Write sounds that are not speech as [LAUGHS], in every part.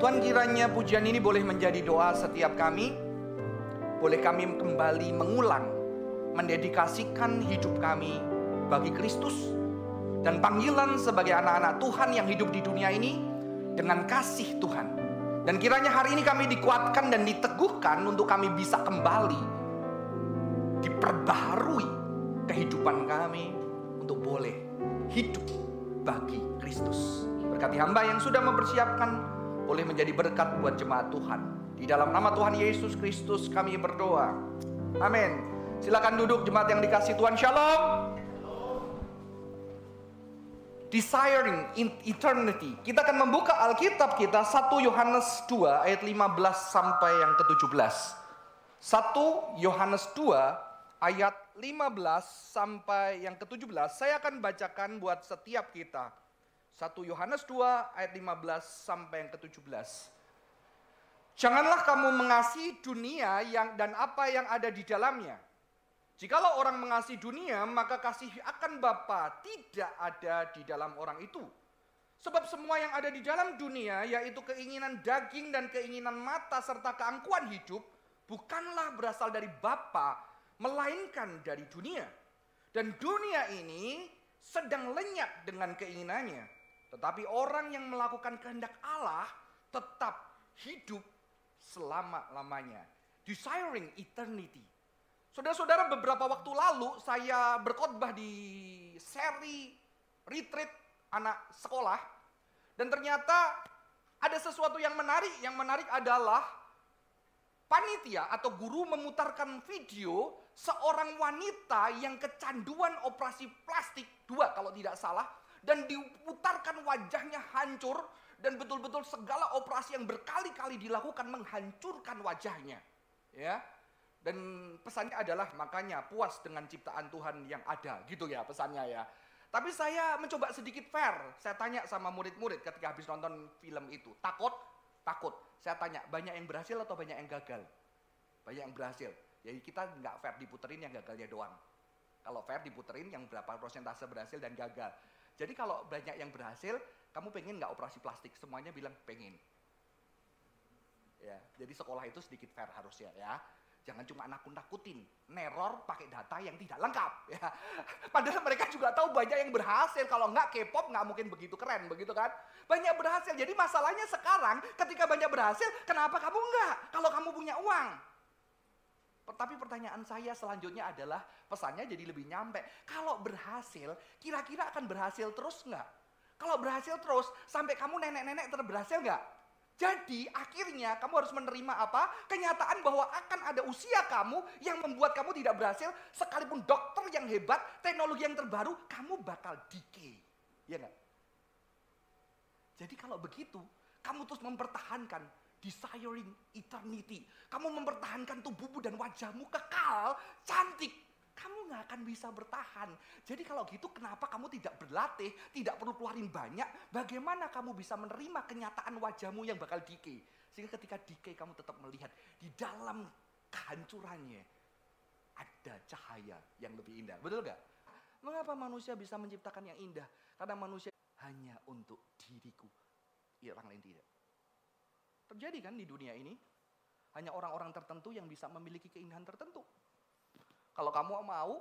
Tuhan kiranya pujian ini boleh menjadi doa setiap kami. Boleh kami kembali mengulang, mendedikasikan hidup kami bagi Kristus. Dan panggilan sebagai anak-anak Tuhan yang hidup di dunia ini dengan kasih Tuhan. Dan kiranya hari ini kami dikuatkan dan diteguhkan untuk kami bisa kembali diperbaharui kehidupan kami untuk boleh hidup bagi Kristus. Berkati hamba yang sudah mempersiapkan boleh menjadi berkat buat jemaat Tuhan. Di dalam nama Tuhan Yesus Kristus kami berdoa. Amin. Silakan duduk jemaat yang dikasih Tuhan. Shalom. Desiring in eternity. Kita akan membuka Alkitab kita 1 Yohanes 2 ayat 15 sampai yang ke-17. 1 Yohanes 2 ayat 15 sampai yang ke-17. Saya akan bacakan buat setiap kita. 1 Yohanes 2 ayat 15 sampai yang ke-17. Janganlah kamu mengasihi dunia yang dan apa yang ada di dalamnya. Jikalau orang mengasihi dunia, maka kasih akan Bapa tidak ada di dalam orang itu. Sebab semua yang ada di dalam dunia, yaitu keinginan daging dan keinginan mata serta keangkuhan hidup, bukanlah berasal dari Bapa, melainkan dari dunia. Dan dunia ini sedang lenyap dengan keinginannya. Tetapi orang yang melakukan kehendak Allah tetap hidup selama-lamanya. Desiring eternity. Saudara-saudara beberapa waktu lalu saya berkhotbah di seri retreat anak sekolah. Dan ternyata ada sesuatu yang menarik. Yang menarik adalah panitia atau guru memutarkan video seorang wanita yang kecanduan operasi plastik dua kalau tidak salah dan diputarkan wajahnya hancur dan betul-betul segala operasi yang berkali-kali dilakukan menghancurkan wajahnya. Ya. Dan pesannya adalah makanya puas dengan ciptaan Tuhan yang ada, gitu ya pesannya ya. Tapi saya mencoba sedikit fair. Saya tanya sama murid-murid ketika habis nonton film itu. Takut? Takut. Saya tanya, banyak yang berhasil atau banyak yang gagal? Banyak yang berhasil. Jadi kita nggak fair diputerin yang gagalnya doang. Kalau fair diputerin yang berapa persentase berhasil dan gagal. Jadi kalau banyak yang berhasil, kamu pengen nggak operasi plastik? Semuanya bilang pengen. Ya, jadi sekolah itu sedikit fair harusnya ya. Jangan cuma nakut-nakutin, neror pakai data yang tidak lengkap. [LAUGHS] Ya. Padahal mereka juga tahu banyak yang berhasil. Kalau nggak K-pop nggak mungkin begitu keren, begitu kan? Banyak berhasil. Jadi masalahnya sekarang ketika banyak berhasil, kenapa kamu nggak? Kalau kamu punya uang, tapi pertanyaan saya selanjutnya adalah pesannya jadi lebih nyampe. Kalau berhasil, kira-kira akan berhasil terus nggak? Kalau berhasil terus, sampai kamu nenek-nenek terberhasil nggak? Jadi akhirnya kamu harus menerima apa? Kenyataan bahwa akan ada usia kamu yang membuat kamu tidak berhasil. Sekalipun dokter yang hebat, teknologi yang terbaru, kamu bakal decay. Ya nggak? Jadi kalau begitu, kamu terus mempertahankan desiring eternity. Kamu mempertahankan tubuhmu dan wajahmu kekal, cantik. Kamu nggak akan bisa bertahan. Jadi kalau gitu kenapa kamu tidak berlatih, tidak perlu keluarin banyak, bagaimana kamu bisa menerima kenyataan wajahmu yang bakal decay. Sehingga ketika decay kamu tetap melihat di dalam kehancurannya ada cahaya yang lebih indah. Betul gak? Mengapa manusia bisa menciptakan yang indah? Karena manusia hanya untuk diriku. Orang lain tidak. Terjadi kan di dunia ini? Hanya orang-orang tertentu yang bisa memiliki keindahan tertentu. Kalau kamu mau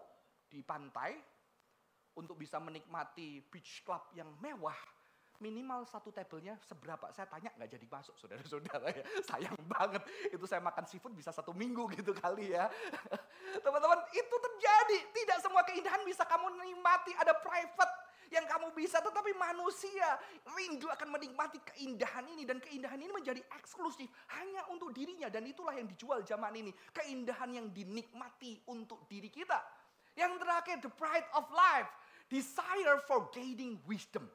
di pantai untuk bisa menikmati beach club yang mewah, minimal satu tabelnya seberapa? Saya tanya nggak jadi masuk, saudara-saudara ya. [LAUGHS] Sayang banget, itu saya makan seafood bisa satu minggu gitu kali ya. [LAUGHS] Teman-teman, itu terjadi. Tidak semua keindahan bisa kamu nikmati. Ada private yang kamu bisa, tetapi manusia rindu akan menikmati keindahan ini dan keindahan ini menjadi eksklusif hanya untuk dirinya dan itulah yang dijual zaman ini, keindahan yang dinikmati untuk diri kita. Yang terakhir, the pride of life, desire for gaining wisdom.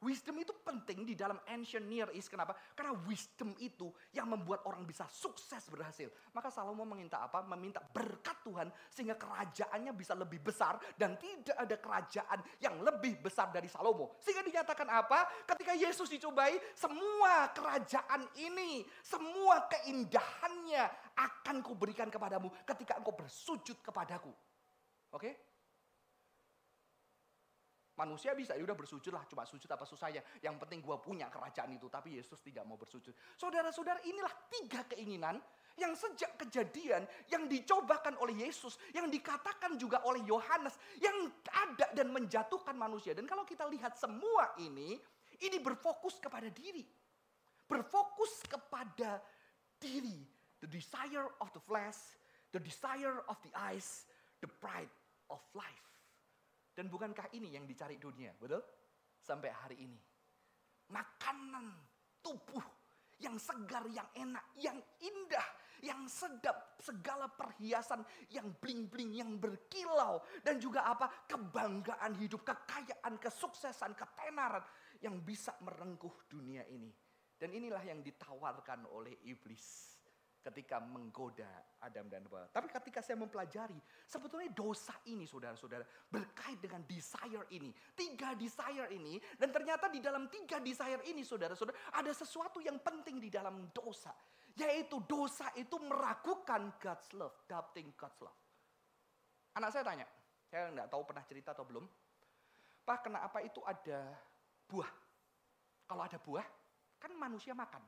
Wisdom itu penting di dalam ancient Near East. Kenapa? Karena wisdom itu yang membuat orang bisa sukses berhasil. Maka Salomo meminta apa? Meminta berkat Tuhan sehingga kerajaannya bisa lebih besar dan tidak ada kerajaan yang lebih besar dari Salomo. Sehingga dinyatakan apa? Ketika Yesus dicobai, semua kerajaan ini, semua keindahannya akan kuberikan kepadamu ketika engkau bersujud kepadaku. Oke? Okay? Manusia bisa, ya udah bersujud lah, cuma sujud apa susahnya. Yang penting gue punya kerajaan itu, tapi Yesus tidak mau bersujud. Saudara-saudara, inilah tiga keinginan yang sejak kejadian yang dicobakan oleh Yesus, yang dikatakan juga oleh Yohanes, yang ada dan menjatuhkan manusia. Dan kalau kita lihat semua ini, ini berfokus kepada diri. Berfokus kepada diri. The desire of the flesh, the desire of the eyes, the pride of life. Dan bukankah ini yang dicari dunia, betul? Sampai hari ini. Makanan tubuh yang segar, yang enak, yang indah, yang sedap, segala perhiasan yang bling-bling, yang berkilau. Dan juga apa? Kebanggaan hidup, kekayaan, kesuksesan, ketenaran yang bisa merengkuh dunia ini. Dan inilah yang ditawarkan oleh iblis ketika menggoda Adam dan Hawa. Tapi ketika saya mempelajari, sebetulnya dosa ini saudara-saudara berkait dengan desire ini. Tiga desire ini, dan ternyata di dalam tiga desire ini saudara-saudara ada sesuatu yang penting di dalam dosa. Yaitu dosa itu meragukan God's love, doubting God's love. Anak saya tanya, saya nggak tahu pernah cerita atau belum. Pak, kenapa itu ada buah? Kalau ada buah, kan manusia makan.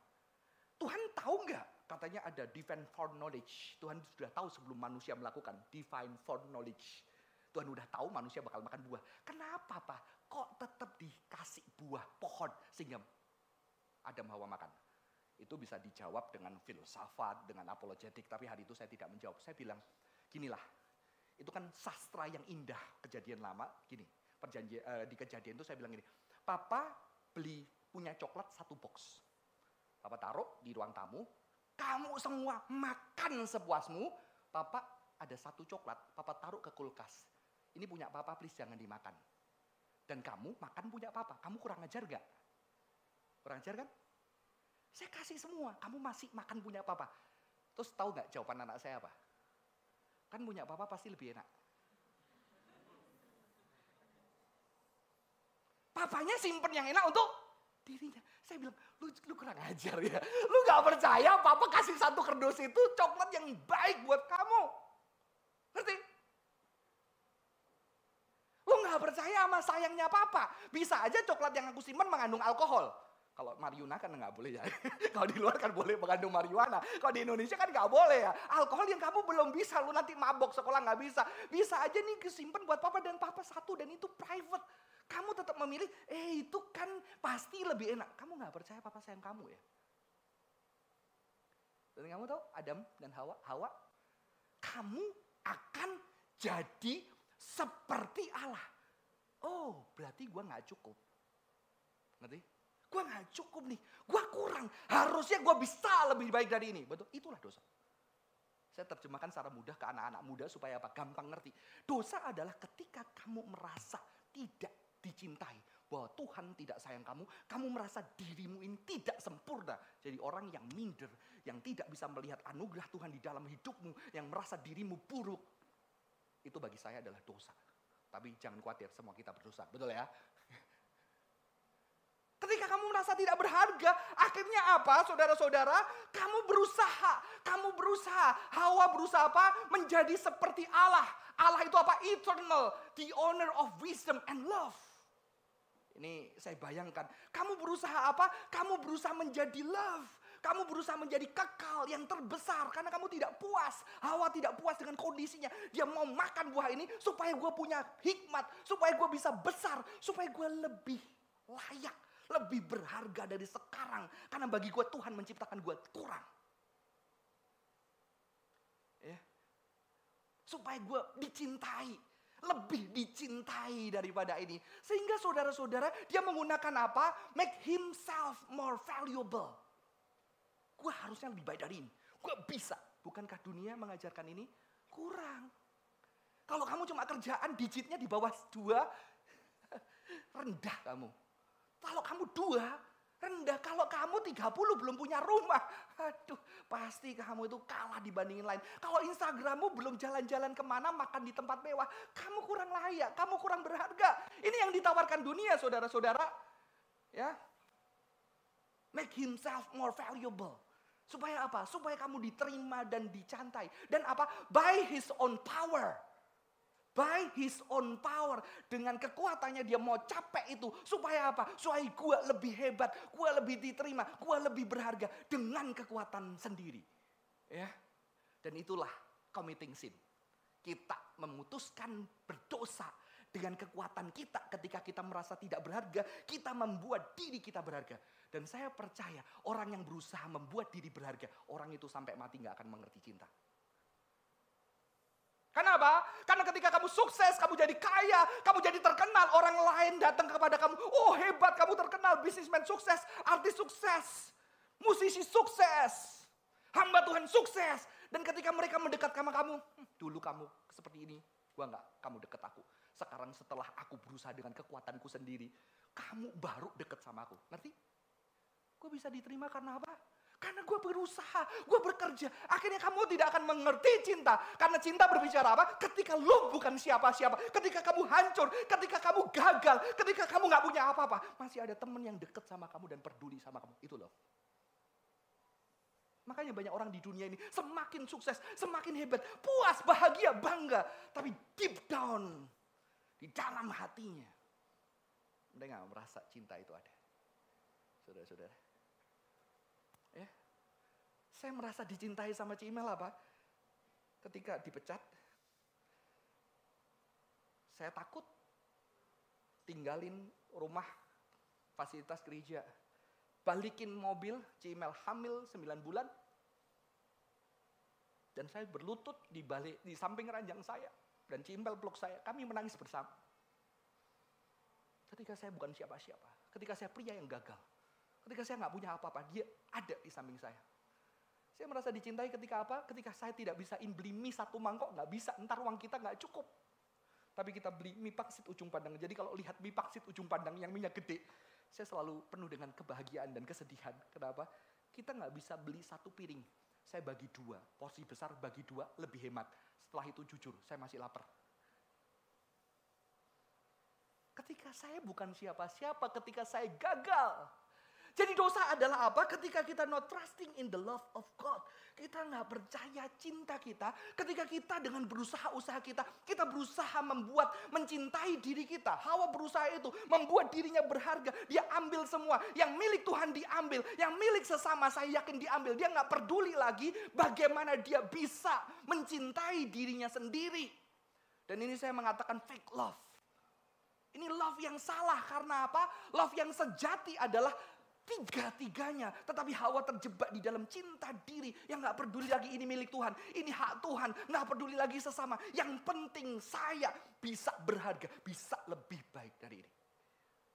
Tuhan tahu nggak katanya ada divine foreknowledge. Tuhan sudah tahu sebelum manusia melakukan divine foreknowledge. Tuhan sudah tahu manusia bakal makan buah. Kenapa Pak? Kok tetap dikasih buah pohon sehingga Adam Hawa makan? Itu bisa dijawab dengan filsafat, dengan apologetik. Tapi hari itu saya tidak menjawab. Saya bilang, ginilah. Itu kan sastra yang indah kejadian lama. Gini, perjanji, uh, di kejadian itu saya bilang gini. Papa beli punya coklat satu box. Papa taruh di ruang tamu, kamu semua makan sepuasmu. Papa ada satu coklat, papa taruh ke kulkas. Ini punya papa, please jangan dimakan. Dan kamu makan punya papa, kamu kurang ajar gak? Kurang ajar kan? Saya kasih semua, kamu masih makan punya papa. Terus tahu gak jawaban anak saya apa? Kan punya papa pasti lebih enak. Papanya simpen yang enak untuk dirinya. Saya bilang, lu, lu kurang ajar ya. Lu gak percaya papa kasih satu kerdus itu coklat yang baik buat kamu. Ngerti? Lu gak percaya sama sayangnya papa. Bisa aja coklat yang aku simpan mengandung alkohol. Kalau marijuana kan nggak boleh ya. [LAUGHS] Kalau di luar kan boleh mengandung marijuana. Kalau di Indonesia kan nggak boleh ya. Alkohol yang kamu belum bisa, lu nanti mabok sekolah nggak bisa. Bisa aja nih kesimpan buat papa dan papa satu dan itu private. Kamu tetap memilih, eh itu kan pasti lebih enak. Kamu nggak percaya papa sayang kamu ya? Dan kamu tahu Adam dan Hawa, Hawa, kamu akan jadi seperti Allah. Oh, berarti gue nggak cukup. Ngerti? Gue nggak cukup nih, gue kurang. Harusnya gue bisa lebih baik dari ini. Betul? Itulah dosa. Saya terjemahkan secara mudah ke anak-anak muda supaya apa? Gampang ngerti. Dosa adalah ketika kamu merasa tidak dicintai. Bahwa Tuhan tidak sayang kamu, kamu merasa dirimu ini tidak sempurna. Jadi orang yang minder, yang tidak bisa melihat anugerah Tuhan di dalam hidupmu, yang merasa dirimu buruk. Itu bagi saya adalah dosa. Tapi jangan khawatir, semua kita berdosa. Betul ya? Ketika kamu merasa tidak berharga, akhirnya apa saudara-saudara? Kamu berusaha, kamu berusaha. Hawa berusaha apa? Menjadi seperti Allah. Allah itu apa? Eternal, the owner of wisdom and love. Ini saya bayangkan. Kamu berusaha apa? Kamu berusaha menjadi love. Kamu berusaha menjadi kekal yang terbesar karena kamu tidak puas. Hawa tidak puas dengan kondisinya. Dia mau makan buah ini supaya gue punya hikmat. Supaya gue bisa besar. Supaya gue lebih layak. Lebih berharga dari sekarang. Karena bagi gue Tuhan menciptakan gue kurang. Ya. Supaya gue dicintai lebih dicintai daripada ini. Sehingga saudara-saudara dia menggunakan apa? Make himself more valuable. Gue harusnya lebih baik dari ini. Gue bisa. Bukankah dunia mengajarkan ini? Kurang. Kalau kamu cuma kerjaan digitnya di bawah dua, [LAUGHS] rendah kamu. Kalau kamu dua, rendah. Kalau kamu 30 belum punya rumah, aduh pasti kamu itu kalah dibandingin lain. Kalau Instagrammu belum jalan-jalan ke mana, makan di tempat mewah, kamu kurang layak, kamu kurang berharga. Ini yang ditawarkan dunia saudara-saudara. Ya, Make himself more valuable. Supaya apa? Supaya kamu diterima dan dicantai. Dan apa? By his own power. By his own power. Dengan kekuatannya dia mau capek itu. Supaya apa? Supaya gue lebih hebat, gue lebih diterima, gue lebih berharga dengan kekuatan sendiri. Ya, Dan itulah committing sin. Kita memutuskan berdosa dengan kekuatan kita ketika kita merasa tidak berharga, kita membuat diri kita berharga. Dan saya percaya orang yang berusaha membuat diri berharga, orang itu sampai mati nggak akan mengerti cinta. Kenapa? Karena ketika kamu sukses, kamu jadi kaya, kamu jadi terkenal, orang lain datang kepada kamu, oh hebat kamu terkenal, bisnismen sukses, artis sukses, musisi sukses, hamba Tuhan sukses. Dan ketika mereka mendekat sama kamu, hm, dulu kamu seperti ini, gua nggak, kamu dekat aku. Sekarang setelah aku berusaha dengan kekuatanku sendiri, kamu baru dekat sama aku. Ngerti? Gue bisa diterima karena apa? Karena gue berusaha, gue bekerja. Akhirnya kamu tidak akan mengerti cinta. Karena cinta berbicara apa? Ketika lu bukan siapa-siapa. Ketika kamu hancur, ketika kamu gagal, ketika kamu gak punya apa-apa. Masih ada temen yang deket sama kamu dan peduli sama kamu. Itu loh. Makanya banyak orang di dunia ini semakin sukses, semakin hebat, puas, bahagia, bangga. Tapi deep down, di dalam hatinya. Mereka merasa cinta itu ada. Saudara-saudara. Saya merasa dicintai sama Cimel apa? Ketika dipecat, saya takut tinggalin rumah fasilitas gereja. Balikin mobil, Cimel hamil 9 bulan. Dan saya berlutut di balik di samping ranjang saya dan Cimel peluk saya. Kami menangis bersama. Ketika saya bukan siapa-siapa, ketika saya pria yang gagal, ketika saya nggak punya apa-apa, dia ada di samping saya. Saya merasa dicintai ketika apa? Ketika saya tidak bisa beli mie satu mangkok, nggak bisa. Ntar uang kita nggak cukup. Tapi kita beli mie paksit ujung pandang. Jadi kalau lihat mie paksit ujung pandang yang minyak gede, saya selalu penuh dengan kebahagiaan dan kesedihan. Kenapa? Kita nggak bisa beli satu piring. Saya bagi dua, porsi besar bagi dua, lebih hemat. Setelah itu jujur, saya masih lapar. Ketika saya bukan siapa-siapa, ketika saya gagal, jadi dosa adalah apa? Ketika kita not trusting in the love of God. Kita nggak percaya cinta kita. Ketika kita dengan berusaha usaha kita, kita berusaha membuat mencintai diri kita. Hawa berusaha itu membuat dirinya berharga. Dia ambil semua. Yang milik Tuhan diambil. Yang milik sesama saya yakin diambil. Dia nggak peduli lagi bagaimana dia bisa mencintai dirinya sendiri. Dan ini saya mengatakan fake love. Ini love yang salah karena apa? Love yang sejati adalah Tiga-tiganya. Tetapi Hawa terjebak di dalam cinta diri. Yang gak peduli lagi ini milik Tuhan. Ini hak Tuhan. Gak peduli lagi sesama. Yang penting saya bisa berharga. Bisa lebih baik dari ini.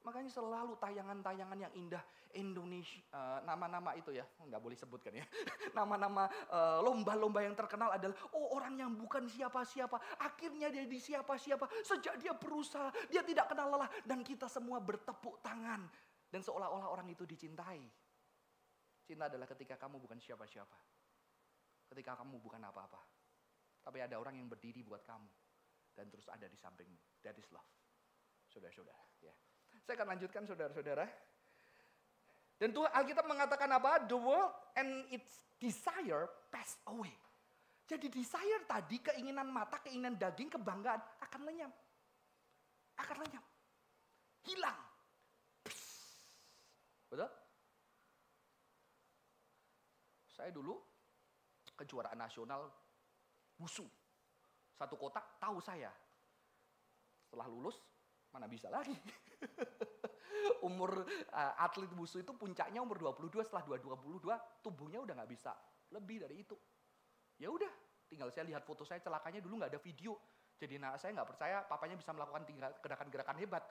Makanya selalu tayangan-tayangan yang indah Indonesia, uh, nama-nama itu ya, nggak boleh sebutkan ya. [LAUGHS] Nama-nama uh, lomba-lomba yang terkenal adalah, oh orang yang bukan siapa-siapa, akhirnya dia di siapa-siapa. Sejak dia berusaha, dia tidak kenal lelah. Dan kita semua bertepuk tangan dan seolah-olah orang itu dicintai. Cinta adalah ketika kamu bukan siapa-siapa. Ketika kamu bukan apa-apa. Tapi ada orang yang berdiri buat kamu. Dan terus ada di sampingmu. That is love. Saudara-saudara. Ya. Saya akan lanjutkan saudara-saudara. Dan Tuhan Alkitab mengatakan apa? The world and its desire pass away. Jadi desire tadi, keinginan mata, keinginan daging, kebanggaan akan lenyap. Akan lenyap. Hilang. Betul? Saya dulu kejuaraan nasional wusu. Satu kotak tahu saya. Setelah lulus, mana bisa lagi. [LAUGHS] umur uh, atlet wusu itu puncaknya umur 22, setelah 22 tubuhnya udah nggak bisa lebih dari itu. Ya udah, tinggal saya lihat foto saya celakanya dulu nggak ada video. Jadi nah, saya nggak percaya papanya bisa melakukan gerakan-gerakan hebat.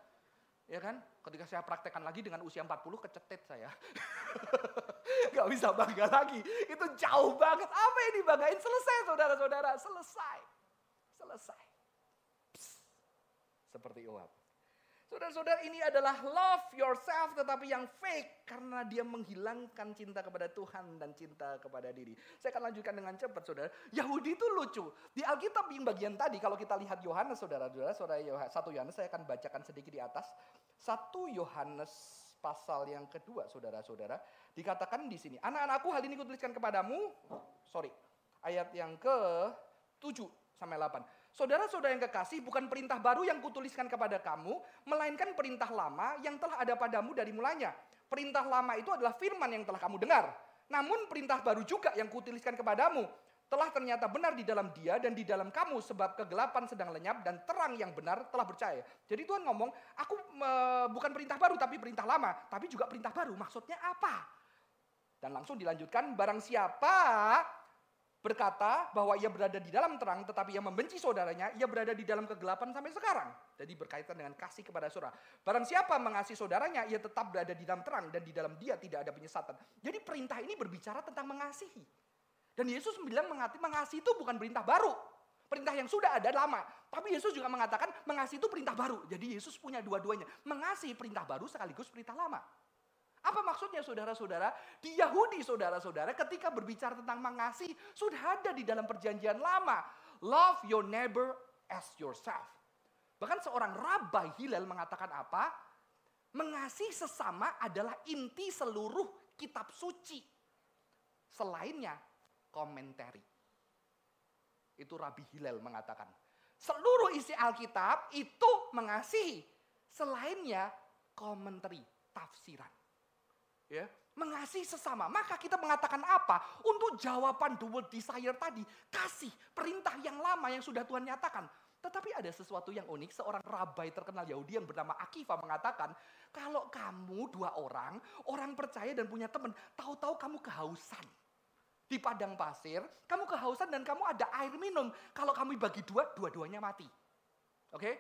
Ya kan? Ketika saya praktekkan lagi dengan usia 40 kecetet saya. [LAUGHS] Gak bisa bangga lagi. Itu jauh banget. Apa yang dibanggain? Selesai saudara-saudara. Selesai. Selesai. Psst. Seperti Uap. Saudara-saudara ini adalah love yourself tetapi yang fake karena dia menghilangkan cinta kepada Tuhan dan cinta kepada diri. Saya akan lanjutkan dengan cepat saudara. Yahudi itu lucu. Di Alkitab yang bagian tadi kalau kita lihat Yohanes saudara-saudara, saudara Yohanes, satu Yohanes saya akan bacakan sedikit di atas. Satu Yohanes pasal yang kedua saudara-saudara dikatakan di sini anak-anakku hal ini kutuliskan kepadamu sorry ayat yang ke 7 sampai 8 Saudara-saudara yang kekasih, bukan perintah baru yang kutuliskan kepada kamu, melainkan perintah lama yang telah ada padamu dari mulanya. Perintah lama itu adalah firman yang telah kamu dengar. Namun perintah baru juga yang kutuliskan kepadamu, telah ternyata benar di dalam dia dan di dalam kamu sebab kegelapan sedang lenyap dan terang yang benar telah bercahaya. Jadi Tuhan ngomong, aku e, bukan perintah baru tapi perintah lama, tapi juga perintah baru. Maksudnya apa? Dan langsung dilanjutkan, barang siapa berkata bahwa ia berada di dalam terang tetapi ia membenci saudaranya, ia berada di dalam kegelapan sampai sekarang. Jadi berkaitan dengan kasih kepada saudara. Barang siapa mengasihi saudaranya, ia tetap berada di dalam terang dan di dalam dia tidak ada penyesatan. Jadi perintah ini berbicara tentang mengasihi. Dan Yesus bilang mengasihi, mengasihi itu bukan perintah baru. Perintah yang sudah ada lama. Tapi Yesus juga mengatakan mengasihi itu perintah baru. Jadi Yesus punya dua-duanya. Mengasihi perintah baru sekaligus perintah lama. Apa maksudnya saudara-saudara? Di Yahudi saudara-saudara ketika berbicara tentang mengasihi sudah ada di dalam perjanjian lama. Love your neighbor as yourself. Bahkan seorang Rabai Hilal mengatakan apa? Mengasihi sesama adalah inti seluruh kitab suci. Selainnya komentari. Itu Rabi Hilal mengatakan. Seluruh isi Alkitab itu mengasihi. Selainnya komentari, tafsiran ya, mengasihi sesama. Maka kita mengatakan apa? Untuk jawaban the word desire tadi, kasih perintah yang lama yang sudah Tuhan nyatakan. Tetapi ada sesuatu yang unik, seorang rabai terkenal Yahudi yang bernama Akiva mengatakan, kalau kamu dua orang, orang percaya dan punya teman, tahu-tahu kamu kehausan. Di padang pasir, kamu kehausan dan kamu ada air minum. Kalau kamu bagi dua, dua-duanya mati. Oke? Okay?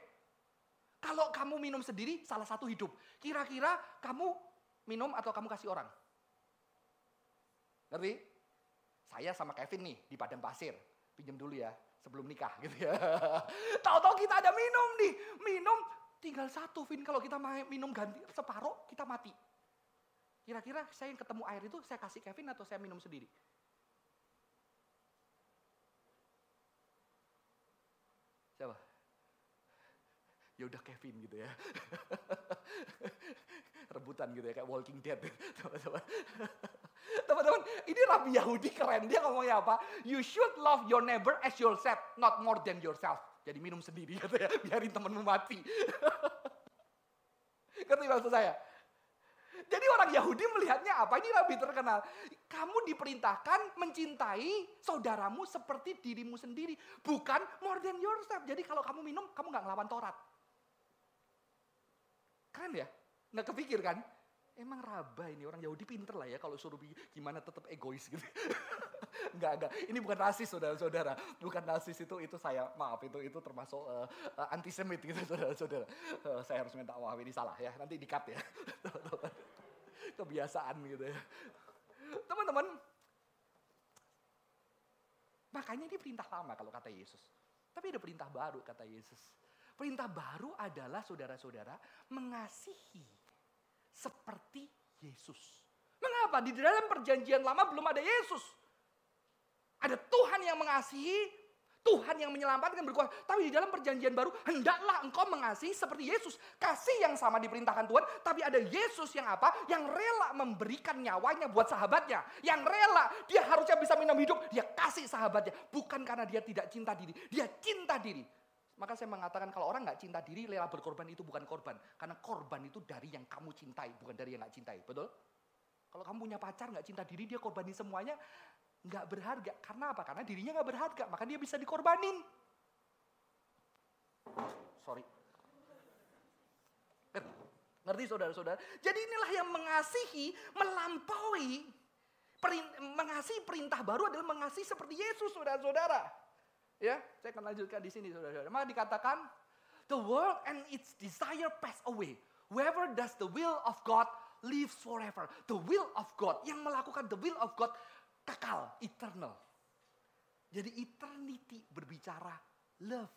Kalau kamu minum sendiri, salah satu hidup. Kira-kira kamu minum atau kamu kasih orang? Ngerti? Saya sama Kevin nih di padang pasir. Pinjam dulu ya sebelum nikah [LAUGHS] gitu ya. Tahu-tahu kita ada minum nih. Minum tinggal satu Vin. Kalau kita minum ganti separuh kita mati. Kira-kira saya yang ketemu air itu saya kasih Kevin atau saya minum sendiri? Siapa? Ya udah Kevin gitu ya. [LAUGHS] rebutan gitu ya kayak Walking Dead [LAUGHS] teman-teman. Teman-teman, ini Rabi Yahudi keren. Dia ngomongnya apa? You should love your neighbor as yourself, not more than yourself. Jadi minum sendiri [LAUGHS] gitu ya, biarin temanmu mati. [LAUGHS] Ngerti maksud saya? Jadi orang Yahudi melihatnya apa? Ini Rabi terkenal. Kamu diperintahkan mencintai saudaramu seperti dirimu sendiri. Bukan more than yourself. Jadi kalau kamu minum, kamu nggak ngelawan Taurat. Keren ya? Nggak kepikir kan? Emang raba ini orang Yahudi pinter lah ya kalau suruh gimana tetap egois gitu. [LAUGHS] enggak, enggak. Ini bukan rasis saudara-saudara. Bukan rasis itu itu saya maaf itu itu termasuk uh, uh, antisemit gitu [LAUGHS] saudara-saudara. Uh, saya harus minta maaf ini salah ya. Nanti di cut ya. [LAUGHS] Kebiasaan gitu ya. Teman-teman, makanya ini perintah lama kalau kata Yesus. Tapi ada perintah baru kata Yesus. Perintah baru adalah saudara-saudara mengasihi seperti Yesus. Mengapa? Di dalam perjanjian lama belum ada Yesus. Ada Tuhan yang mengasihi, Tuhan yang menyelamatkan berkuasa. Tapi di dalam perjanjian baru, hendaklah engkau mengasihi seperti Yesus. Kasih yang sama diperintahkan Tuhan, tapi ada Yesus yang apa? Yang rela memberikan nyawanya buat sahabatnya. Yang rela, dia harusnya bisa minum hidup, dia kasih sahabatnya. Bukan karena dia tidak cinta diri, dia cinta diri. Maka saya mengatakan kalau orang nggak cinta diri, rela berkorban itu bukan korban. Karena korban itu dari yang kamu cintai, bukan dari yang nggak cintai. Betul? Kalau kamu punya pacar nggak cinta diri, dia korbanin semuanya, nggak berharga. Karena apa? Karena dirinya nggak berharga, maka dia bisa dikorbanin. Sorry. Ngerti saudara-saudara? Jadi inilah yang mengasihi, melampaui, mengasihi perintah baru adalah mengasihi seperti Yesus saudara-saudara. Ya, saya akan lanjutkan di sini saudara-saudara. Maka dikatakan, the world and its desire pass away. Whoever does the will of God lives forever. The will of God, yang melakukan the will of God kekal, eternal. Jadi eternity berbicara love.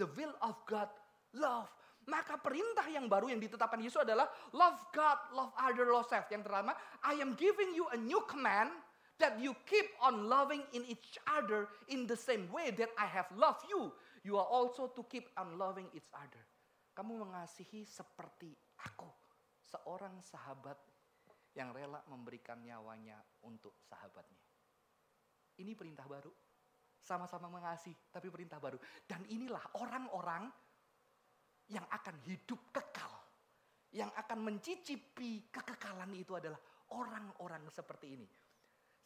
The will of God, love. Maka perintah yang baru yang ditetapkan Yesus adalah love God, love other, love self. Yang pertama, I am giving you a new command that you keep on loving in each other in the same way that I have loved you. You are also to keep on loving each other. Kamu mengasihi seperti aku, seorang sahabat yang rela memberikan nyawanya untuk sahabatnya. Ini perintah baru. Sama-sama mengasihi, tapi perintah baru. Dan inilah orang-orang yang akan hidup kekal. Yang akan mencicipi kekekalan itu adalah orang-orang seperti ini.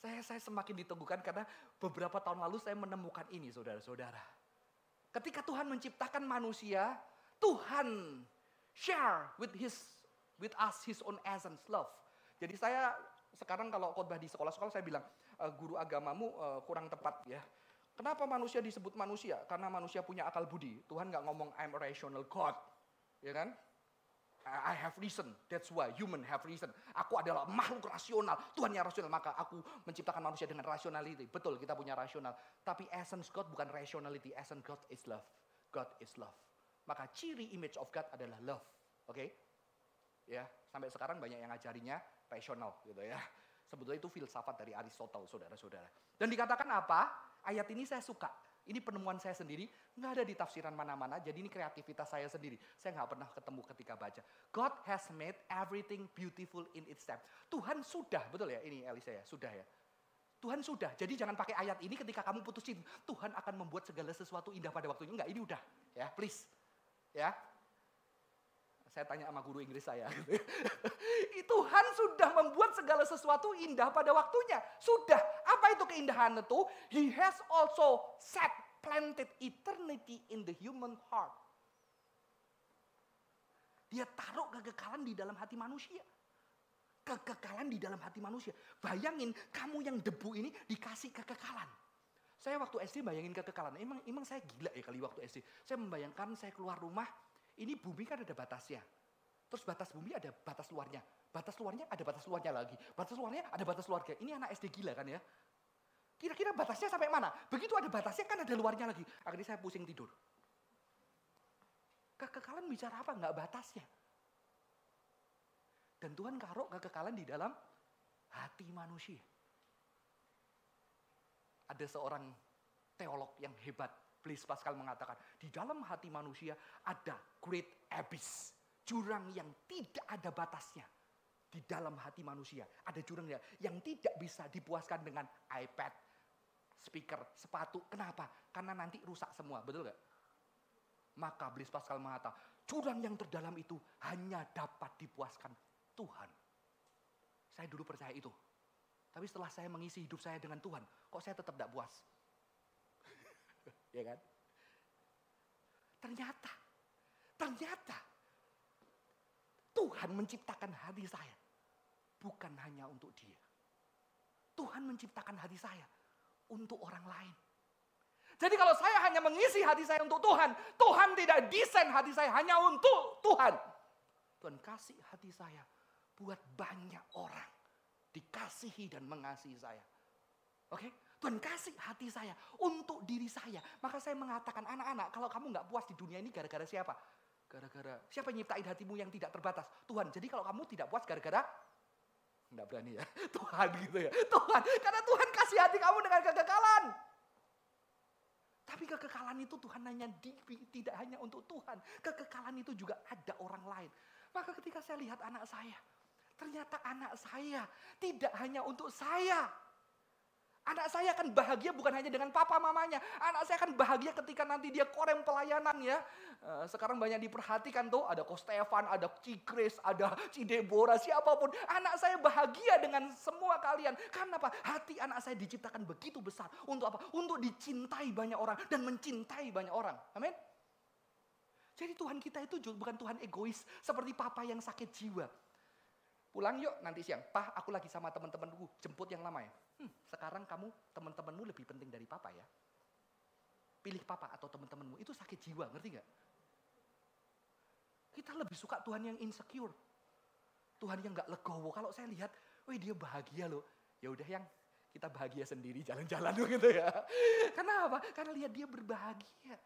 Saya saya semakin diteguhkan karena beberapa tahun lalu saya menemukan ini saudara-saudara. Ketika Tuhan menciptakan manusia, Tuhan share with his with us his own essence love. Jadi saya sekarang kalau khotbah di sekolah-sekolah saya bilang e, guru agamamu e, kurang tepat ya. Kenapa manusia disebut manusia? Karena manusia punya akal budi. Tuhan nggak ngomong I'm a rational God, ya kan? I have reason, that's why human have reason. Aku adalah makhluk rasional, Tuhan yang rasional, maka aku menciptakan manusia dengan rationality. Betul, kita punya rasional. Tapi essence God bukan rationality, essence God is love. God is love. Maka ciri image of God adalah love. Oke? Okay? Ya, sampai sekarang banyak yang ngajarinya rasional gitu ya. Sebetulnya itu filsafat dari Aristotle, saudara-saudara. Dan dikatakan apa? Ayat ini saya suka. Ini penemuan saya sendiri, nggak ada di tafsiran mana-mana, jadi ini kreativitas saya sendiri. Saya nggak pernah ketemu ketika baca. God has made everything beautiful in its time. Tuhan sudah, betul ya ini Elisa ya, sudah ya. Tuhan sudah, jadi jangan pakai ayat ini ketika kamu putusin. Tuhan akan membuat segala sesuatu indah pada waktunya. Enggak, ini udah. Ya, please. Ya, saya tanya sama guru Inggris saya. [LAUGHS] Tuhan sudah membuat segala sesuatu indah pada waktunya. Sudah. Apa itu keindahan itu? He has also set, planted eternity in the human heart. Dia taruh kekekalan di dalam hati manusia. Kekekalan di dalam hati manusia. Bayangin kamu yang debu ini dikasih kekekalan. Saya waktu SD bayangin kekekalan. Emang emang saya gila ya kali waktu SD. Saya membayangkan saya keluar rumah, ini bumi kan ada batasnya. Terus batas bumi ada batas luarnya. Batas luarnya ada batas luarnya lagi. Batas luarnya ada batas luarnya. Ini anak SD gila kan ya. Kira-kira batasnya sampai mana? Begitu ada batasnya kan ada luarnya lagi. Akhirnya saya pusing tidur. Kekekalan bicara apa? Enggak batasnya. Dan Tuhan karo kekekalan di dalam hati manusia. Ada seorang teolog yang hebat, Blaise Pascal mengatakan, di dalam hati manusia ada great abyss. Jurang yang tidak ada batasnya di dalam hati manusia. Ada jurangnya yang tidak bisa dipuaskan dengan iPad, speaker, sepatu. Kenapa? Karena nanti rusak semua, betul gak? Maka Blaise Pascal mengatakan, jurang yang terdalam itu hanya dapat dipuaskan Tuhan. Saya dulu percaya itu. Tapi setelah saya mengisi hidup saya dengan Tuhan, kok saya tetap tidak puas? Ya kan? Ternyata, ternyata Tuhan menciptakan hati saya. Bukan hanya untuk dia. Tuhan menciptakan hati saya untuk orang lain. Jadi kalau saya hanya mengisi hati saya untuk Tuhan, Tuhan tidak desain hati saya hanya untuk Tuhan. Tuhan kasih hati saya buat banyak orang dikasihi dan mengasihi saya. Oke? Tuhan kasih hati saya untuk diri saya. Maka saya mengatakan anak-anak, kalau kamu nggak puas di dunia ini gara-gara siapa? Gara-gara siapa yang nyiptain hatimu yang tidak terbatas? Tuhan. Jadi kalau kamu tidak puas gara-gara Enggak berani ya. [LAUGHS] Tuhan gitu ya. Tuhan. Karena Tuhan kasih hati kamu dengan kekekalan. Tapi kekekalan itu Tuhan hanya di, tidak hanya untuk Tuhan. Kekekalan itu juga ada orang lain. Maka ketika saya lihat anak saya. Ternyata anak saya tidak hanya untuk saya. Anak saya akan bahagia bukan hanya dengan papa mamanya. Anak saya akan bahagia ketika nanti dia korem pelayanan ya. Eh, sekarang banyak diperhatikan tuh, ada Ko Stefan, ada Cikris, ada Cidebora, siapa pun. Anak saya bahagia dengan semua kalian. Karena apa? Hati anak saya diciptakan begitu besar. Untuk apa? Untuk dicintai banyak orang dan mencintai banyak orang. Amin. Jadi Tuhan kita itu bukan Tuhan egois seperti papa yang sakit jiwa. Pulang yuk nanti siang. Pah, aku lagi sama teman-temanku. Jemput yang lama ya. Hmm, sekarang kamu teman-temanmu lebih penting dari papa ya. Pilih papa atau teman-temanmu. Itu sakit jiwa, ngerti nggak? Kita lebih suka Tuhan yang insecure. Tuhan yang nggak legowo. Kalau saya lihat, wih dia bahagia loh. Ya udah yang kita bahagia sendiri jalan-jalan [LAUGHS] gitu ya. Karena apa? Karena lihat dia berbahagia.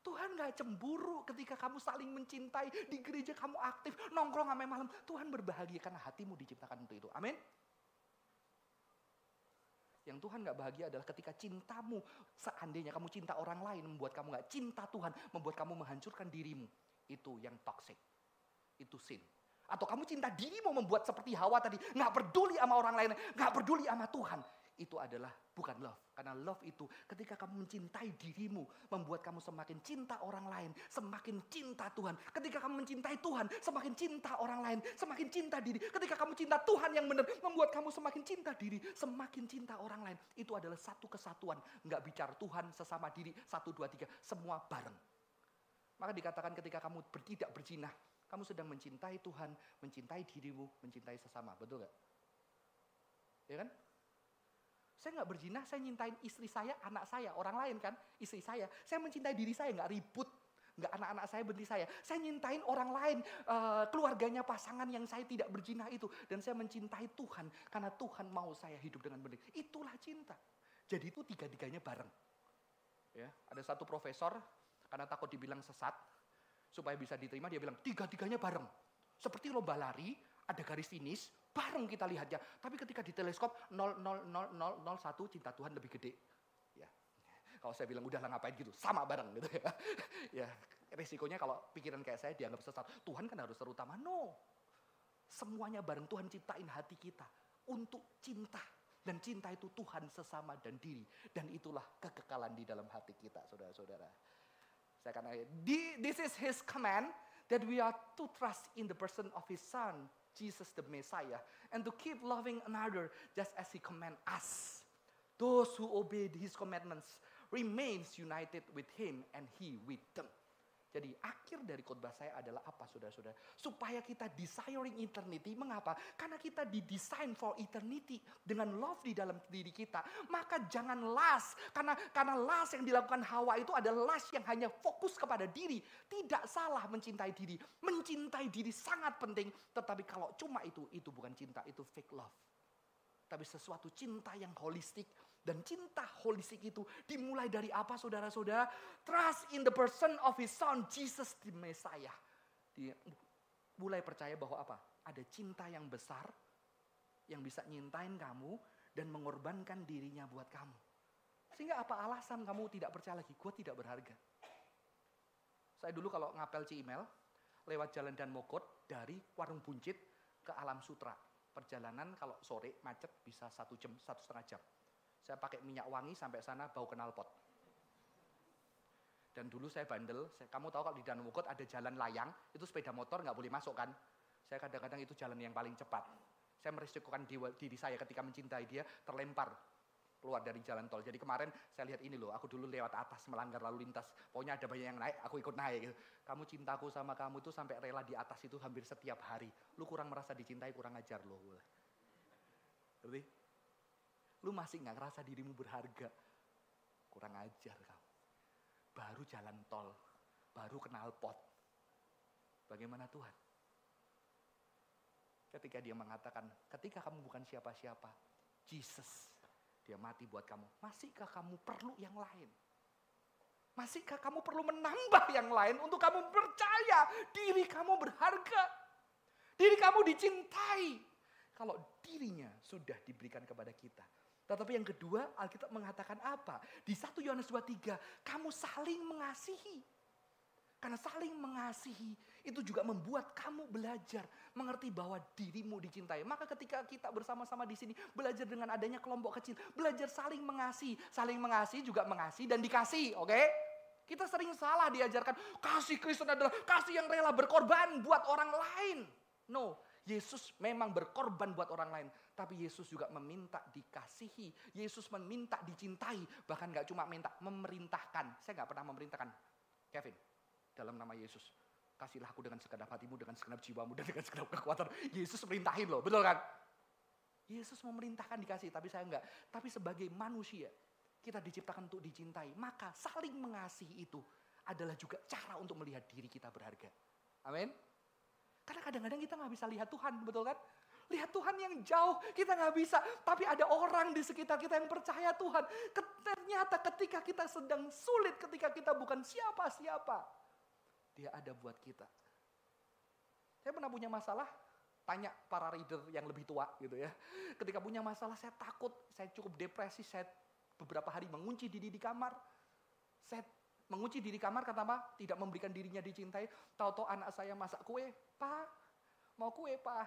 Tuhan gak cemburu ketika kamu saling mencintai. Di gereja kamu aktif, nongkrong sampai malam. Tuhan berbahagia karena hatimu diciptakan untuk itu. Amin. Yang Tuhan gak bahagia adalah ketika cintamu, seandainya kamu cinta orang lain, membuat kamu gak cinta Tuhan, membuat kamu menghancurkan dirimu. Itu yang toxic. Itu sin. Atau kamu cinta dirimu membuat seperti Hawa tadi, gak peduli sama orang lain, gak peduli sama Tuhan. Itu adalah bukan love. Karena love itu ketika kamu mencintai dirimu, membuat kamu semakin cinta orang lain, semakin cinta Tuhan. Ketika kamu mencintai Tuhan, semakin cinta orang lain, semakin cinta diri. Ketika kamu cinta Tuhan yang benar, membuat kamu semakin cinta diri, semakin cinta orang lain. Itu adalah satu kesatuan. Nggak bicara Tuhan sesama diri, satu, dua, tiga, semua bareng. Maka dikatakan ketika kamu bertidak berzina, kamu sedang mencintai Tuhan, mencintai dirimu, mencintai sesama. Betul nggak? Ya kan? Saya nggak berzina, saya nyintain istri saya, anak saya, orang lain kan, istri saya. Saya mencintai diri saya, nggak ribut. Nggak anak-anak saya benci saya. Saya nyintain orang lain, uh, keluarganya pasangan yang saya tidak berzina itu. Dan saya mencintai Tuhan, karena Tuhan mau saya hidup dengan benar. Itulah cinta. Jadi itu tiga-tiganya bareng. Ya, ada satu profesor, karena takut dibilang sesat, supaya bisa diterima, dia bilang tiga-tiganya bareng. Seperti lomba lari, ada garis finish, bareng kita lihatnya. Tapi ketika di teleskop 0,00001 cinta Tuhan lebih gede. Ya. Kalau saya bilang udah lah ngapain gitu, sama bareng gitu ya. [LAUGHS] ya, resikonya kalau pikiran kayak saya dianggap sesat. Tuhan kan harus terutama. No. Semuanya bareng Tuhan ciptain hati kita untuk cinta. Dan cinta itu Tuhan sesama dan diri. Dan itulah kekekalan di dalam hati kita, saudara-saudara. Saya akan this is his command that we are to trust in the person of his son Jesus the Messiah, and to keep loving another just as he command us. Those who obey his commandments remains united with him and he with them. Jadi akhir dari khotbah saya adalah apa saudara-saudara? Supaya kita desiring eternity. Mengapa? Karena kita didesain for eternity dengan love di dalam diri kita. Maka jangan last. Karena karena last yang dilakukan Hawa itu adalah last yang hanya fokus kepada diri. Tidak salah mencintai diri. Mencintai diri sangat penting. Tetapi kalau cuma itu, itu bukan cinta. Itu fake love. Tapi sesuatu cinta yang holistik dan cinta holistik itu dimulai dari apa saudara-saudara? Trust in the person of his son Jesus the Messiah. Dia mulai percaya bahwa apa? Ada cinta yang besar yang bisa nyintain kamu dan mengorbankan dirinya buat kamu. Sehingga apa alasan kamu tidak percaya lagi? Gue tidak berharga. Saya dulu kalau ngapel Ciimel, lewat jalan dan Mogot dari warung buncit ke Alam Sutra. Perjalanan kalau sore macet bisa satu jam, satu setengah jam. Saya pakai minyak wangi sampai sana bau knalpot. Dan dulu saya bandel, saya, kamu tahu kalau di Danau Wukot ada jalan layang, itu sepeda motor nggak boleh masuk kan. Saya kadang-kadang itu jalan yang paling cepat. Saya merisikokan diri saya ketika mencintai dia, terlempar keluar dari jalan tol. Jadi kemarin saya lihat ini loh, aku dulu lewat atas melanggar lalu lintas. Pokoknya ada banyak yang naik, aku ikut naik. Gitu. Kamu cintaku sama kamu tuh sampai rela di atas itu hampir setiap hari. Lu kurang merasa dicintai, kurang ajar loh. Ngerti? Lu masih nggak ngerasa dirimu berharga. Kurang ajar kamu. Baru jalan tol, baru kenal pot. Bagaimana Tuhan? Ketika dia mengatakan, ketika kamu bukan siapa-siapa, Jesus, dia mati buat kamu. Masihkah kamu perlu yang lain? Masihkah kamu perlu menambah yang lain untuk kamu percaya diri kamu berharga? Diri kamu dicintai. Kalau dirinya sudah diberikan kepada kita, tetapi yang kedua, Alkitab mengatakan apa? Di 1 Yohanes 2:3, kamu saling mengasihi. Karena saling mengasihi itu juga membuat kamu belajar mengerti bahwa dirimu dicintai. Maka ketika kita bersama-sama di sini belajar dengan adanya kelompok kecil, belajar saling mengasihi, saling mengasihi juga mengasihi dan dikasih, oke? Okay? Kita sering salah diajarkan kasih Kristen adalah kasih yang rela berkorban buat orang lain. No, Yesus memang berkorban buat orang lain, tapi Yesus juga meminta dikasihi. Yesus meminta dicintai, bahkan gak cuma minta memerintahkan. Saya gak pernah memerintahkan, Kevin, dalam nama Yesus. Kasihlah aku dengan segenap hatimu, dengan segenap jiwamu, dan dengan segenap kekuatan. Yesus merintahin loh, betul kan? Yesus memerintahkan dikasih, tapi saya enggak. Tapi sebagai manusia, kita diciptakan untuk dicintai. Maka saling mengasihi itu adalah juga cara untuk melihat diri kita berharga. Amin. Karena kadang-kadang kita nggak bisa lihat Tuhan, betul kan? Lihat Tuhan yang jauh, kita nggak bisa. Tapi ada orang di sekitar kita yang percaya Tuhan. Ternyata ketika kita sedang sulit, ketika kita bukan siapa-siapa, dia ada buat kita. Saya pernah punya masalah, tanya para reader yang lebih tua gitu ya. Ketika punya masalah, saya takut, saya cukup depresi, saya beberapa hari mengunci diri di kamar. Saya mengunci diri kamar kata apa? Tidak memberikan dirinya dicintai. Tahu-tahu anak saya masak kue, Pak, mau kue, Pak.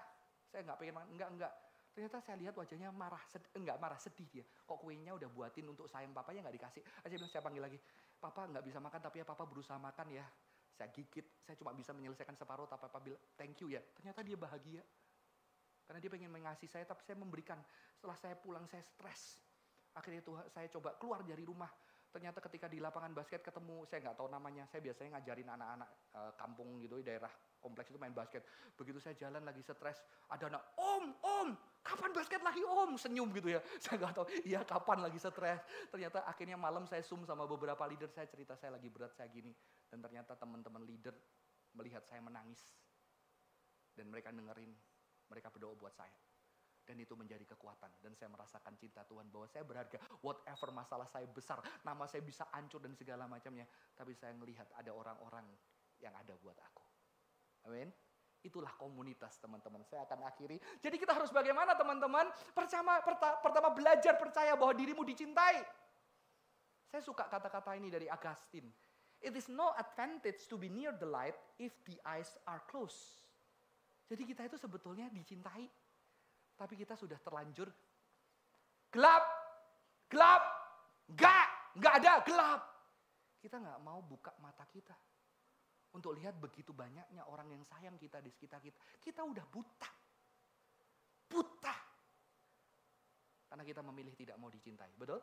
Saya nggak pengen, enggak, enggak. Ternyata saya lihat wajahnya marah, sedih, enggak marah, sedih dia. Kok kuenya udah buatin untuk sayang papanya nggak dikasih. Saya bilang, saya panggil lagi, papa nggak bisa makan tapi ya papa berusaha makan ya. Saya gigit, saya cuma bisa menyelesaikan separuh tapi papa bilang, thank you ya. Ternyata dia bahagia. Karena dia pengen mengasihi saya tapi saya memberikan. Setelah saya pulang saya stres. Akhirnya itu saya coba keluar dari rumah. Ternyata ketika di lapangan basket ketemu, saya nggak tahu namanya, saya biasanya ngajarin anak-anak e, kampung gitu di daerah kompleks itu main basket. Begitu saya jalan lagi stres, ada anak, om, om, kapan basket lagi om? Senyum gitu ya. [LAUGHS] Saya nggak tahu, iya kapan lagi stres. Ternyata akhirnya malam saya zoom sama beberapa leader, saya cerita saya lagi berat, saya gini. Dan ternyata teman-teman leader melihat saya menangis. Dan mereka dengerin, mereka berdoa buat saya. Dan itu menjadi kekuatan. Dan saya merasakan cinta Tuhan bahwa saya berharga. Whatever masalah saya besar, nama saya bisa hancur dan segala macamnya. Tapi saya melihat ada orang-orang yang ada buat aku. Amin. Itulah komunitas teman-teman. Saya akan akhiri. Jadi kita harus bagaimana teman-teman? Pertama, pertama belajar percaya bahwa dirimu dicintai. Saya suka kata-kata ini dari Agustin. It is no advantage to be near the light if the eyes are closed. Jadi kita itu sebetulnya dicintai tapi kita sudah terlanjur gelap, gelap, enggak, enggak ada gelap. Kita nggak mau buka mata kita untuk lihat begitu banyaknya orang yang sayang kita di sekitar kita. Kita udah buta, buta, karena kita memilih tidak mau dicintai, betul?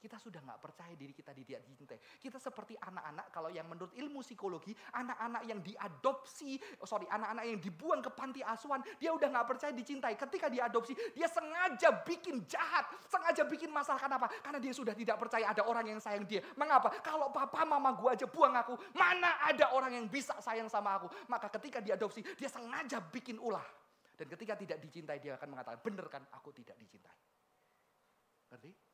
Kita sudah nggak percaya diri kita tidak dicintai. Kita seperti anak-anak kalau yang menurut ilmu psikologi, anak-anak yang diadopsi, oh sorry, anak-anak yang dibuang ke panti asuhan, dia udah nggak percaya dicintai. Ketika diadopsi, dia sengaja bikin jahat, sengaja bikin masalah. Kenapa? Karena dia sudah tidak percaya ada orang yang sayang dia. Mengapa? Kalau papa mama gua aja buang aku, mana ada orang yang bisa sayang sama aku? Maka ketika diadopsi, dia sengaja bikin ulah. Dan ketika tidak dicintai, dia akan mengatakan, bener kan aku tidak dicintai. Ngerti?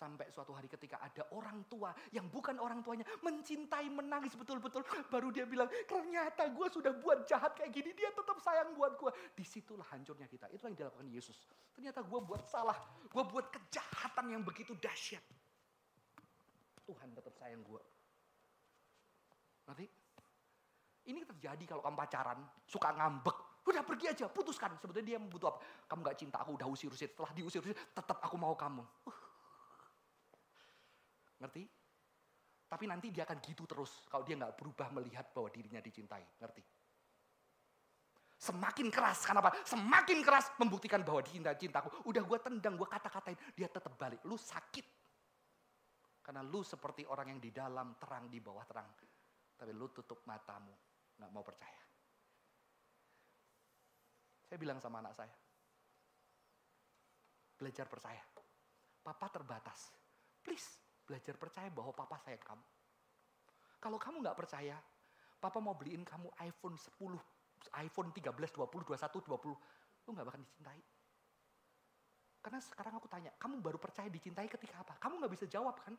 Sampai suatu hari ketika ada orang tua yang bukan orang tuanya mencintai, menangis betul-betul. Baru dia bilang, ternyata gue sudah buat jahat kayak gini, dia tetap sayang buat gue. Di situlah hancurnya kita. Itu yang dilakukan Yesus. Ternyata gue buat salah, gue buat kejahatan yang begitu dahsyat. Tuhan tetap sayang gue. Nanti ini terjadi kalau kamu pacaran, suka ngambek. Udah pergi aja, putuskan. Sebetulnya dia butuh apa? Kamu gak cinta aku, udah usir-usir. Setelah diusir-usir, tetap aku mau kamu. Uh, Ngerti? Tapi nanti dia akan gitu terus kalau dia nggak berubah melihat bahwa dirinya dicintai. Ngerti? Semakin keras, kenapa? Semakin keras membuktikan bahwa dicintai cintaku. Udah gue tendang, gue kata-katain, dia tetap balik. Lu sakit. Karena lu seperti orang yang di dalam terang, di bawah terang. Tapi lu tutup matamu, nggak mau percaya. Saya bilang sama anak saya, belajar percaya. Papa terbatas. Please, Belajar percaya bahwa papa sayang kamu. Kalau kamu nggak percaya, papa mau beliin kamu iPhone 10, iPhone 13, 20, 21, 20. Lu nggak bakal dicintai. Karena sekarang aku tanya, kamu baru percaya dicintai ketika apa? Kamu nggak bisa jawab kan?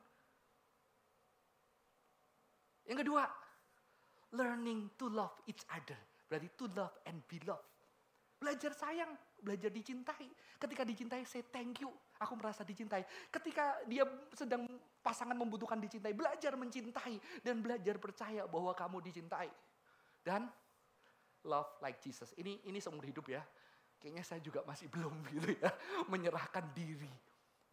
Yang kedua, learning to love each other. Berarti to love and be loved. Belajar sayang, belajar dicintai. Ketika dicintai, say thank you. Aku merasa dicintai. Ketika dia sedang pasangan membutuhkan dicintai, belajar mencintai dan belajar percaya bahwa kamu dicintai. Dan love like Jesus. Ini ini seumur hidup ya. Kayaknya saya juga masih belum [LAUGHS] gitu ya, menyerahkan diri,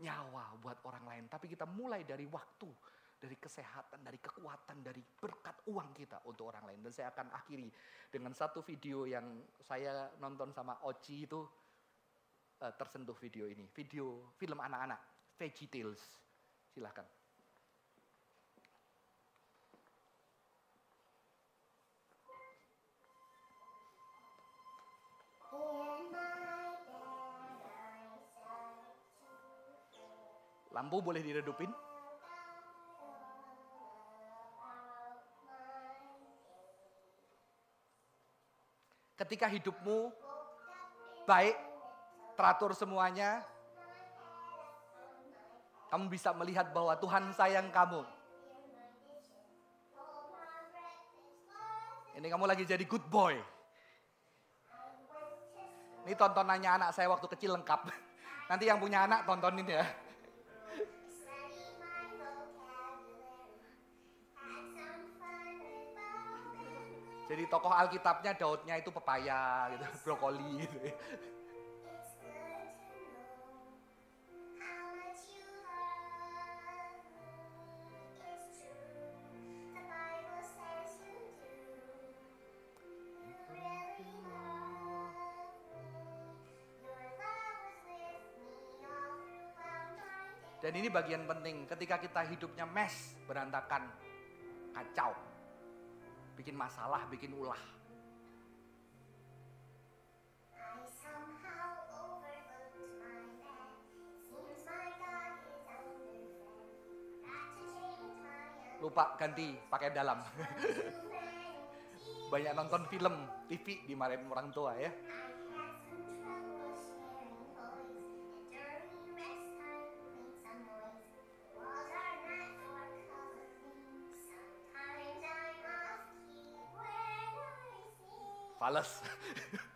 nyawa buat orang lain. Tapi kita mulai dari waktu, dari kesehatan, dari kekuatan, dari berkat uang kita untuk orang lain. Dan saya akan akhiri dengan satu video yang saya nonton sama Oci itu uh, tersentuh video ini. Video film anak-anak, Veggie Tales. Silahkan. Lampu boleh diredupin? Ketika hidupmu baik, teratur semuanya, kamu bisa melihat bahwa Tuhan sayang kamu. Ini kamu lagi jadi good boy. Ini tontonannya anak saya waktu kecil lengkap. [LAUGHS] Nanti yang punya anak tontonin ya. Jadi tokoh Alkitabnya Daudnya itu pepaya gitu, [LAUGHS] brokoli gitu. Ya. Dan ini bagian penting ketika kita hidupnya mes, berantakan, kacau. Bikin masalah, bikin ulah. Lupa ganti pakai dalam. [LAUGHS] Banyak nonton film, TV dimarahin orang tua ya. balas. [LAUGHS]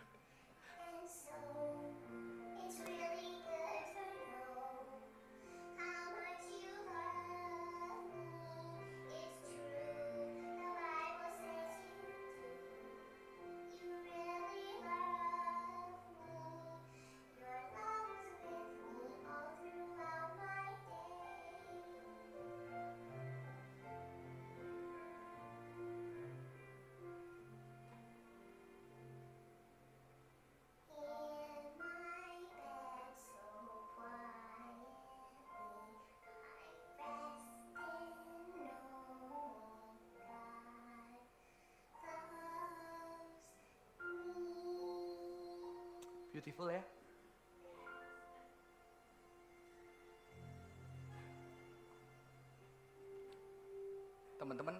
Beautiful ya. Teman-teman,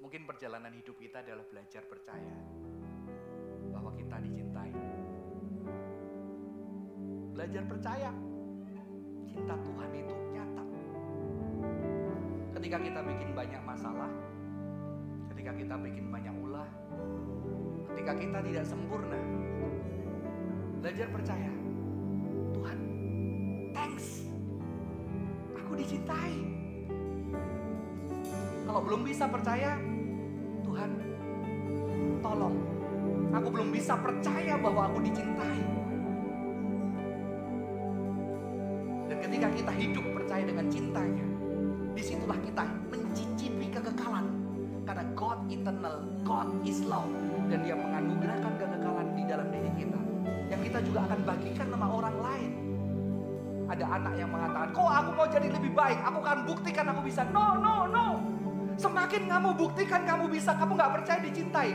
mungkin perjalanan hidup kita adalah belajar percaya bahwa kita dicintai. Belajar percaya cinta Tuhan itu nyata. Ketika kita bikin banyak masalah, ketika kita bikin banyak ulah, ketika kita tidak sempurna, Belajar percaya. Tuhan, thanks. Aku dicintai. Kalau belum bisa percaya, Tuhan, tolong. Aku belum bisa percaya bahwa aku dicintai. Dan ketika kita hidup percaya dengan cintanya, di situlah kita mencicipi kekekalan. Karena God eternal, God is love. Dan dia menganugerahkan kekekalan di dalam diri kita yang kita juga akan bagikan sama orang lain. Ada anak yang mengatakan, kok aku mau jadi lebih baik, aku akan buktikan aku bisa. No, no, no. Semakin kamu buktikan kamu bisa, kamu gak percaya dicintai.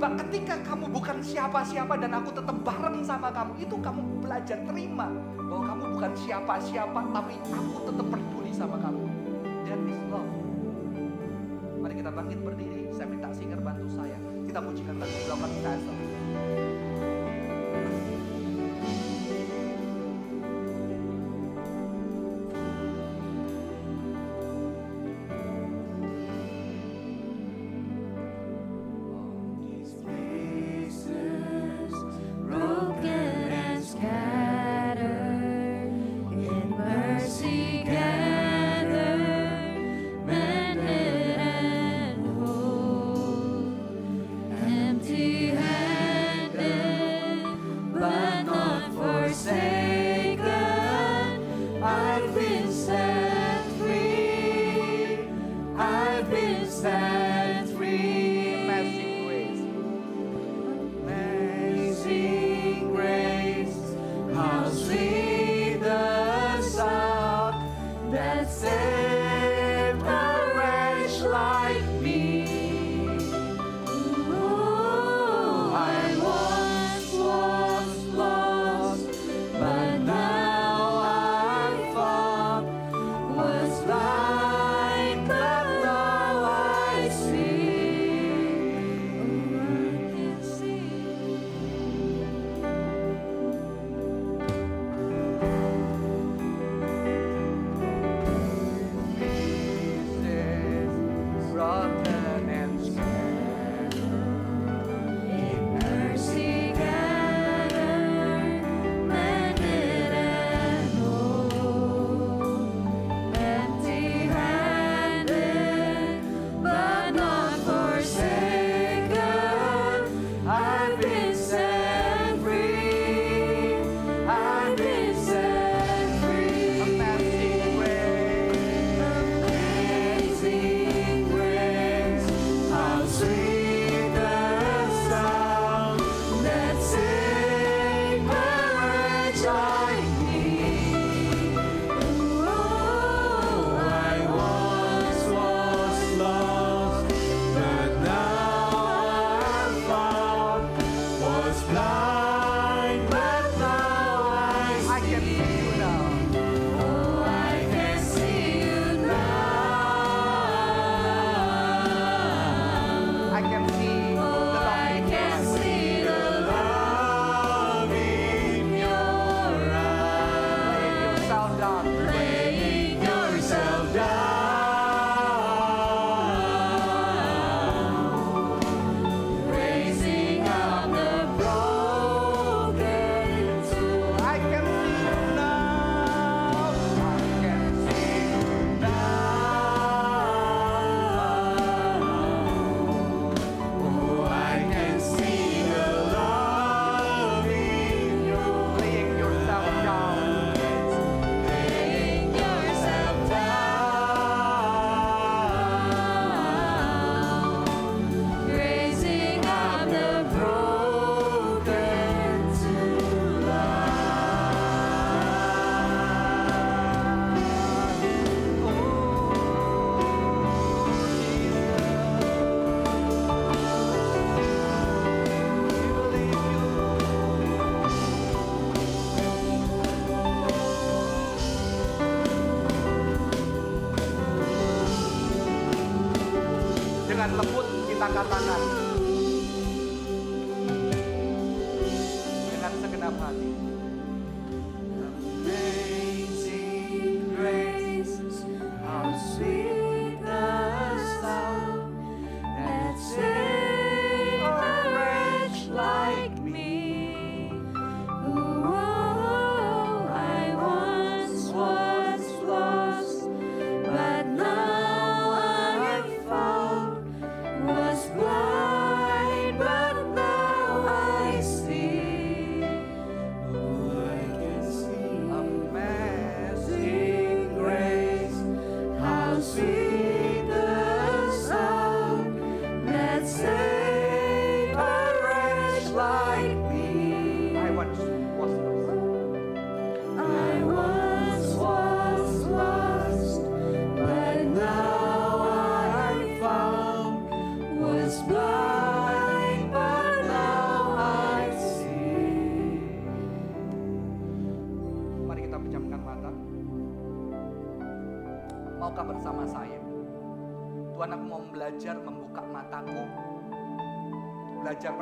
Ketika kamu bukan siapa-siapa dan aku tetap bareng sama kamu, itu kamu belajar terima bahwa kamu bukan siapa-siapa, tapi aku tetap peduli sama kamu. That is love. Mari kita bangkit berdiri. Saya minta singer bantu saya. Kita pujikan lagu Blocker Castle. Thank you.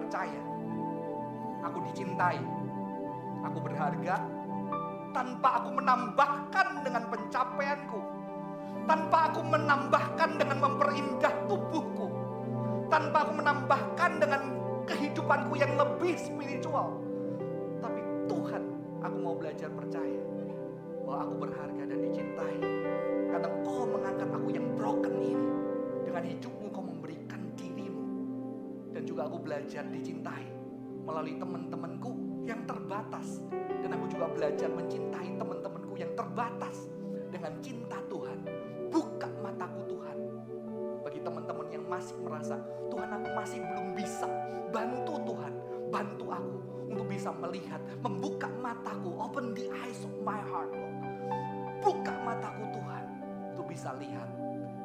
Percaya. Aku dicintai. Aku berharga. Tanpa aku menambahkan dengan pencapaianku. Tanpa aku menambahkan dengan memperindah tubuhku. Tanpa aku menambahkan dengan kehidupanku yang lebih spiritual. Tapi Tuhan, aku mau belajar percaya bahwa aku berharga dan dicintai. Karena kau mengangkat aku yang broken ini. Dengan hidupmu juga aku belajar dicintai melalui teman-temanku yang terbatas. Dan aku juga belajar mencintai teman-temanku yang terbatas dengan cinta Tuhan. Buka mataku Tuhan. Bagi teman-teman yang masih merasa, Tuhan aku masih belum bisa. Bantu Tuhan, bantu aku untuk bisa melihat, membuka mataku, open the eyes of my heart, Lord. Buka mataku Tuhan, untuk bisa lihat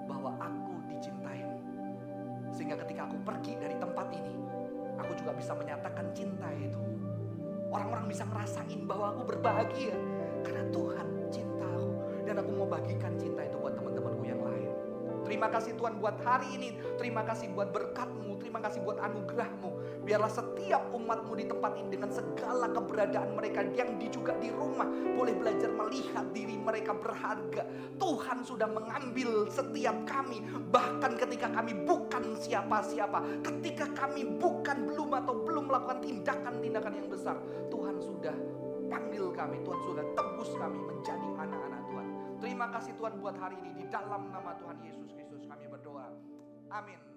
bahwa aku dicintaimu. Sehingga ketika aku pergi dari tempat ini, aku juga bisa menyatakan cinta itu. Orang-orang bisa ngerasain bahwa aku berbahagia karena Tuhan cinta aku dan aku mau bagikan cinta itu buat teman-temanku yang lain. Terima kasih Tuhan buat hari ini. Terima kasih buat berkatmu. Terima kasih buat anugerahmu. Biarlah setiap umatmu di tempat ini dengan segala keberadaan mereka yang di, juga di rumah boleh belajar melihat diri mereka berharga. Tuhan sudah mengambil setiap kami. Bahkan ketika kami bukan siapa-siapa. Ketika kami bukan belum atau belum melakukan tindakan-tindakan yang besar. Tuhan sudah panggil kami. Tuhan sudah tebus kami menjadi anak-anak Tuhan. Terima kasih Tuhan buat hari ini. Di dalam nama Tuhan Yesus Kristus kami berdoa. Amin.